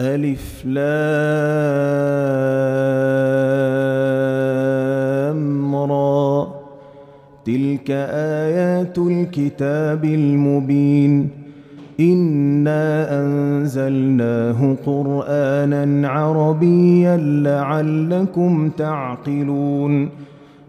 ألف لام را. تلك آيات الكتاب المبين. إنا أنزلناه قرآنا عربيا لعلكم تعقلون.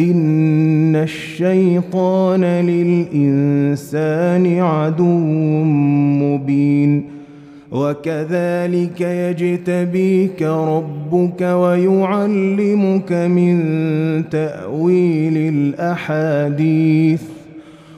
إن الشيطان للإنسان عدو مبين وكذلك يجتبيك ربك ويعلمك من تأويل الأحاديث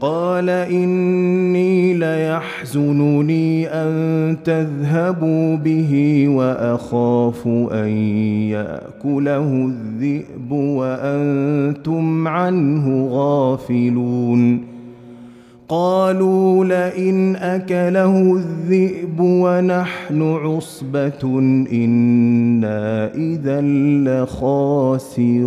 قال إني ليحزنني أن تذهبوا به وأخاف أن يأكله الذئب وأنتم عنه غافلون. قالوا لئن أكله الذئب ونحن عصبة إنا إذا لخاسرون.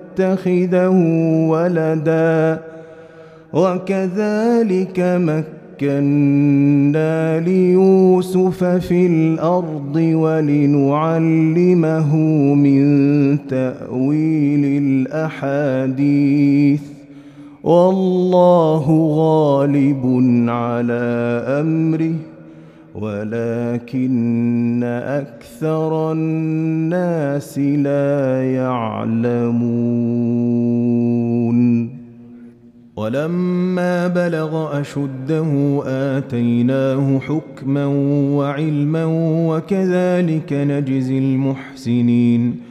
نتخذه ولدا وكذلك مكنا ليوسف في الأرض ولنعلمه من تأويل الأحاديث والله غالب على أمره ولكن أكثر الناس لا يعلمون. ولما بلغ أشده آتيناه حكما وعلما وكذلك نجزي المحسنين.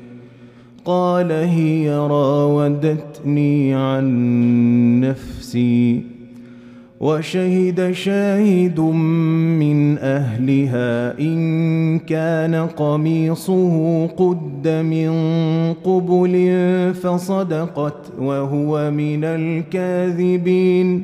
قال هي راودتني عن نفسي وشهد شاهد من أهلها إن كان قميصه قد من قبل فصدقت وهو من الكاذبين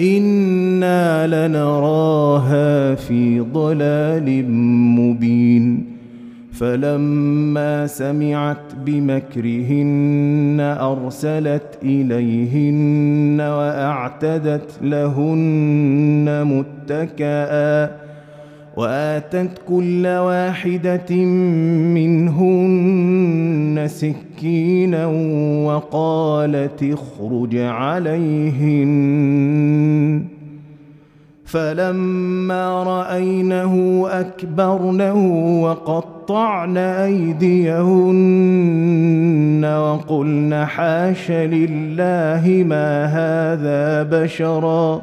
إنا لنراها في ضلال مبين فلما سمعت بمكرهن أرسلت إليهن وأعتدت لهن متكئا وآتت كل واحدة منهن سكينا وقالت اخرج عليهن. فلما رأينه أكبرنه وقطعن أيديهن وقلن حاش لله ما هذا بشرا.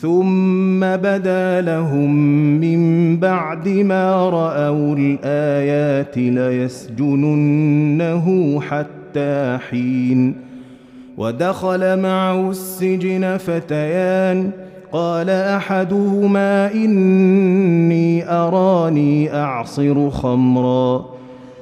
ثم بدا لهم من بعد ما رأوا الآيات ليسجننه حتى حين. ودخل معه السجن فتيان. قال أحدهما إني أراني أعصر خمرا.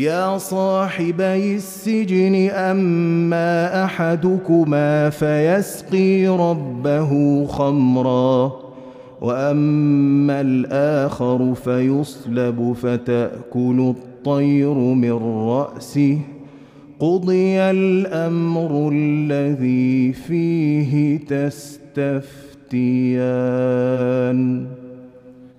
يا صاحبي السجن أما أحدكما فيسقي ربه خمرا وأما الآخر فيصلب فتأكل الطير من رأسه. قضي الأمر الذي فيه تستفتيان.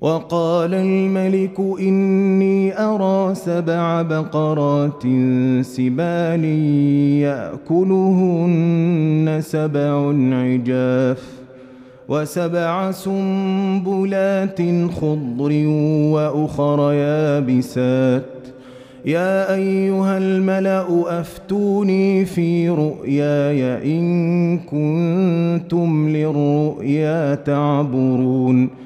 وقال الملك إني أرى سبع بقرات سبال يأكلهن سبع عجاف وسبع سنبلات خضر وأخر يابسات. يا أيها الملأ أفتوني في رؤياي إن كنتم للرؤيا تعبرون.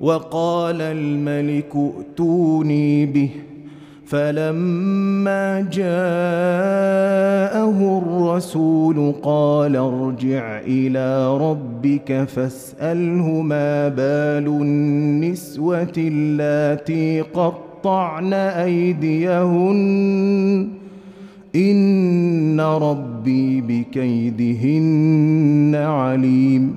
وقال الملك ائتوني به. فلما جاءه الرسول قال ارجع إلى ربك فاسأله ما بال النسوة اللاتي قطعن أيديهن. إن ربي بكيدهن عليم.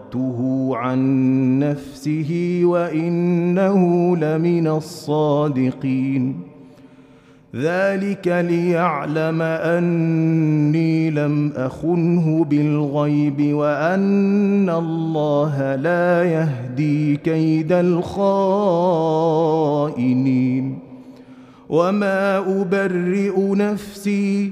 راودته عن نفسه وإنه لمن الصادقين. ذلك ليعلم أني لم أخنه بالغيب وأن الله لا يهدي كيد الخائنين. وما أبرئ نفسي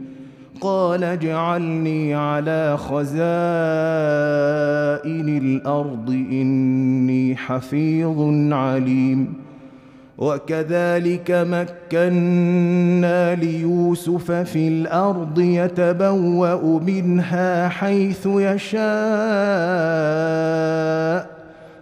قال اجعلني على خزائن الأرض إني حفيظ عليم. وكذلك مكنا ليوسف في الأرض يتبوأ منها حيث يشاء.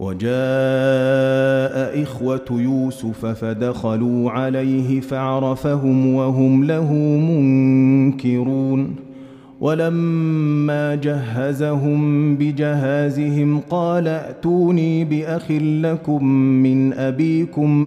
وجاء إخوة يوسف فدخلوا عليه فعرفهم وهم له منكرون. ولما جهزهم بجهازهم قال ائتوني بأخ لكم من أبيكم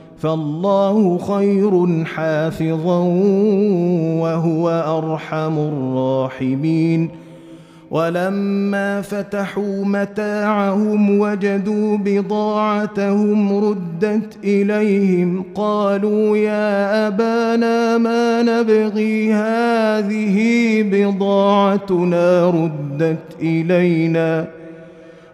فالله خير حافظا وهو أرحم الراحمين. ولما فتحوا متاعهم وجدوا بضاعتهم ردت إليهم قالوا يا أبانا ما نبغي هذه بضاعتنا ردت إلينا.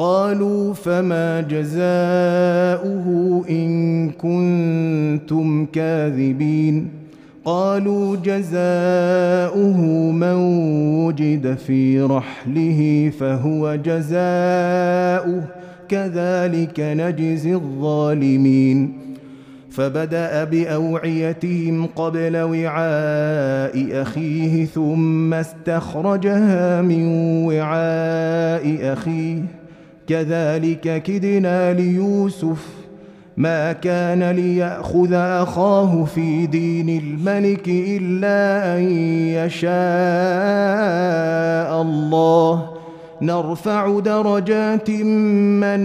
قالوا فما جزاؤه إن كنتم كاذبين. قالوا جزاؤه من وجد في رحله فهو جزاؤه. كذلك نجزي الظالمين. فبدأ بأوعيتهم قبل وعاء أخيه ثم استخرجها من وعاء أخيه. كذلك كدنا ليوسف ما كان ليأخذ أخاه في دين الملك إلا أن يشاء الله. نرفع درجات من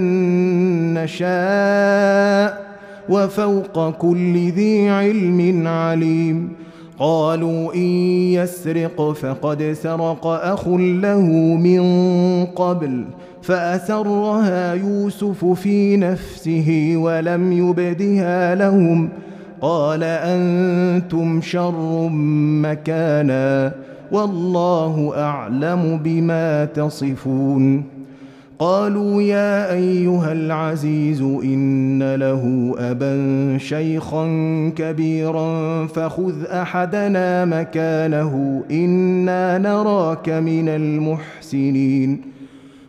نشاء وفوق كل ذي علم عليم. قالوا إن يسرق فقد سرق أخ له من قبل. فأسرها يوسف في نفسه ولم يبدها لهم. قال أنتم شر مكانا والله أعلم بما تصفون. قالوا يا أيها العزيز إن له أبا شيخا كبيرا فخذ أحدنا مكانه إنا نراك من المحسنين.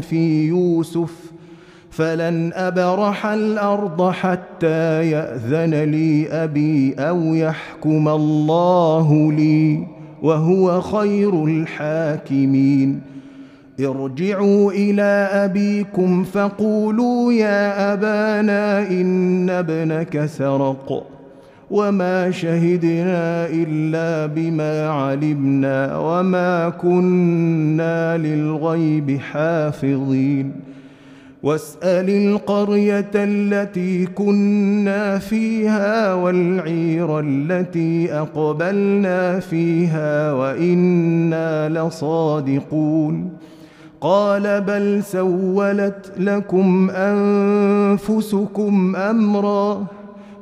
في يوسف فلن ابرح الأرض حتى ياذن لي ابي أو يحكم الله لي وهو خير الحاكمين ارجعوا إلى ابيكم فقولوا يا ابانا ان ابنك سرق وما شهدنا الا بما علمنا وما كنا للغيب حافظين واسال القريه التي كنا فيها والعير التي اقبلنا فيها وأنا لصادقون قال بل سولت لكم انفسكم امرا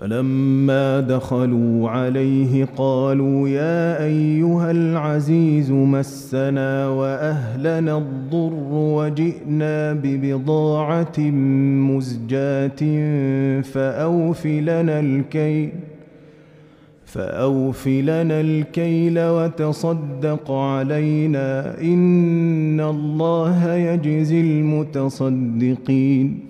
فلما دخلوا عليه قالوا يا أيها العزيز مسنا وأهلنا الضر وجئنا ببضاعة مزجاة فاوف لنا الكيل فأوف لنا الكيل وتصدق علينا إن الله يجزي المتصدقين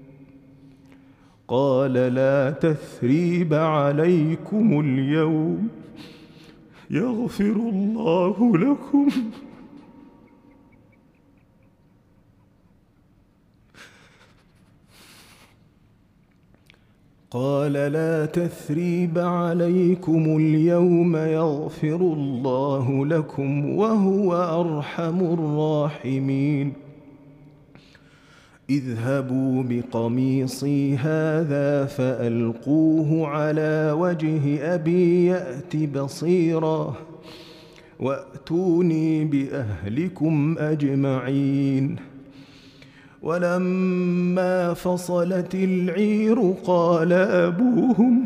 قال لا تثريب عليكم اليوم يغفر الله لكم. قال لا تثريب عليكم اليوم يغفر الله لكم وهو أرحم الراحمين. اذهبوا بقميصي هذا فألقوه على وجه أبي يات بصيرا وأتوني بأهلكم أجمعين. ولما فصلت العير قال أبوهم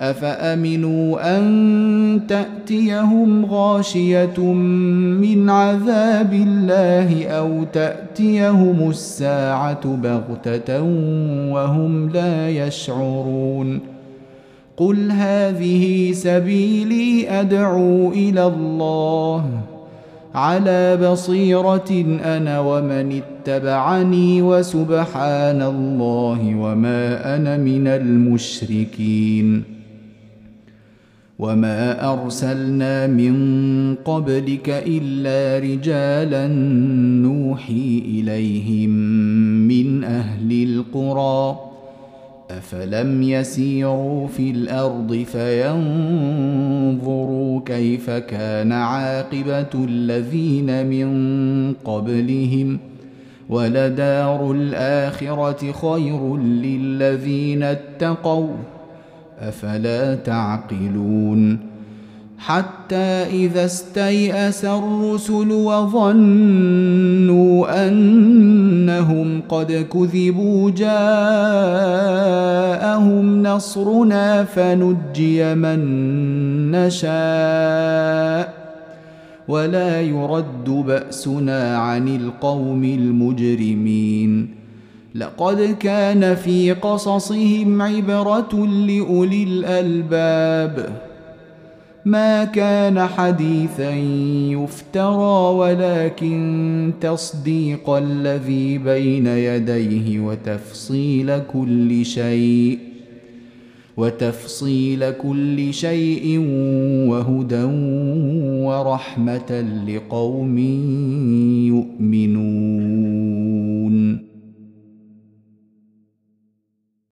أفأمنوا أن تأتيهم غاشية من عذاب الله أو تأتيهم الساعة بغتة وهم لا يشعرون؟ قل هذه سبيلي أدعو إلى الله. على بصيرة أنا ومن اتبعني وسبحان الله وما أنا من المشركين. وما ارسلنا من قبلك الا رجالا نوحي اليهم من أهل القرى افلم يسيروا في الأرض فينظروا كيف كان عاقبه الذين من قبلهم ۖ ولدار الاخره خير للذين اتقوا أفلا تعقلون حتى إذا استيأس الرسل وظنوا أنهم قد كذبوا جاءهم نصرنا فنجي من نشاء ولا يرد بأسنا عن القوم المجرمين لقد كان في قصصهم عبرة لأولي الألباب. ما كان حديثا يفترى ولكن تصديق الذي بين يديه وتفصيل كل شيء وتفصيل كل شيء وهدى ورحمة لقوم يؤمنون.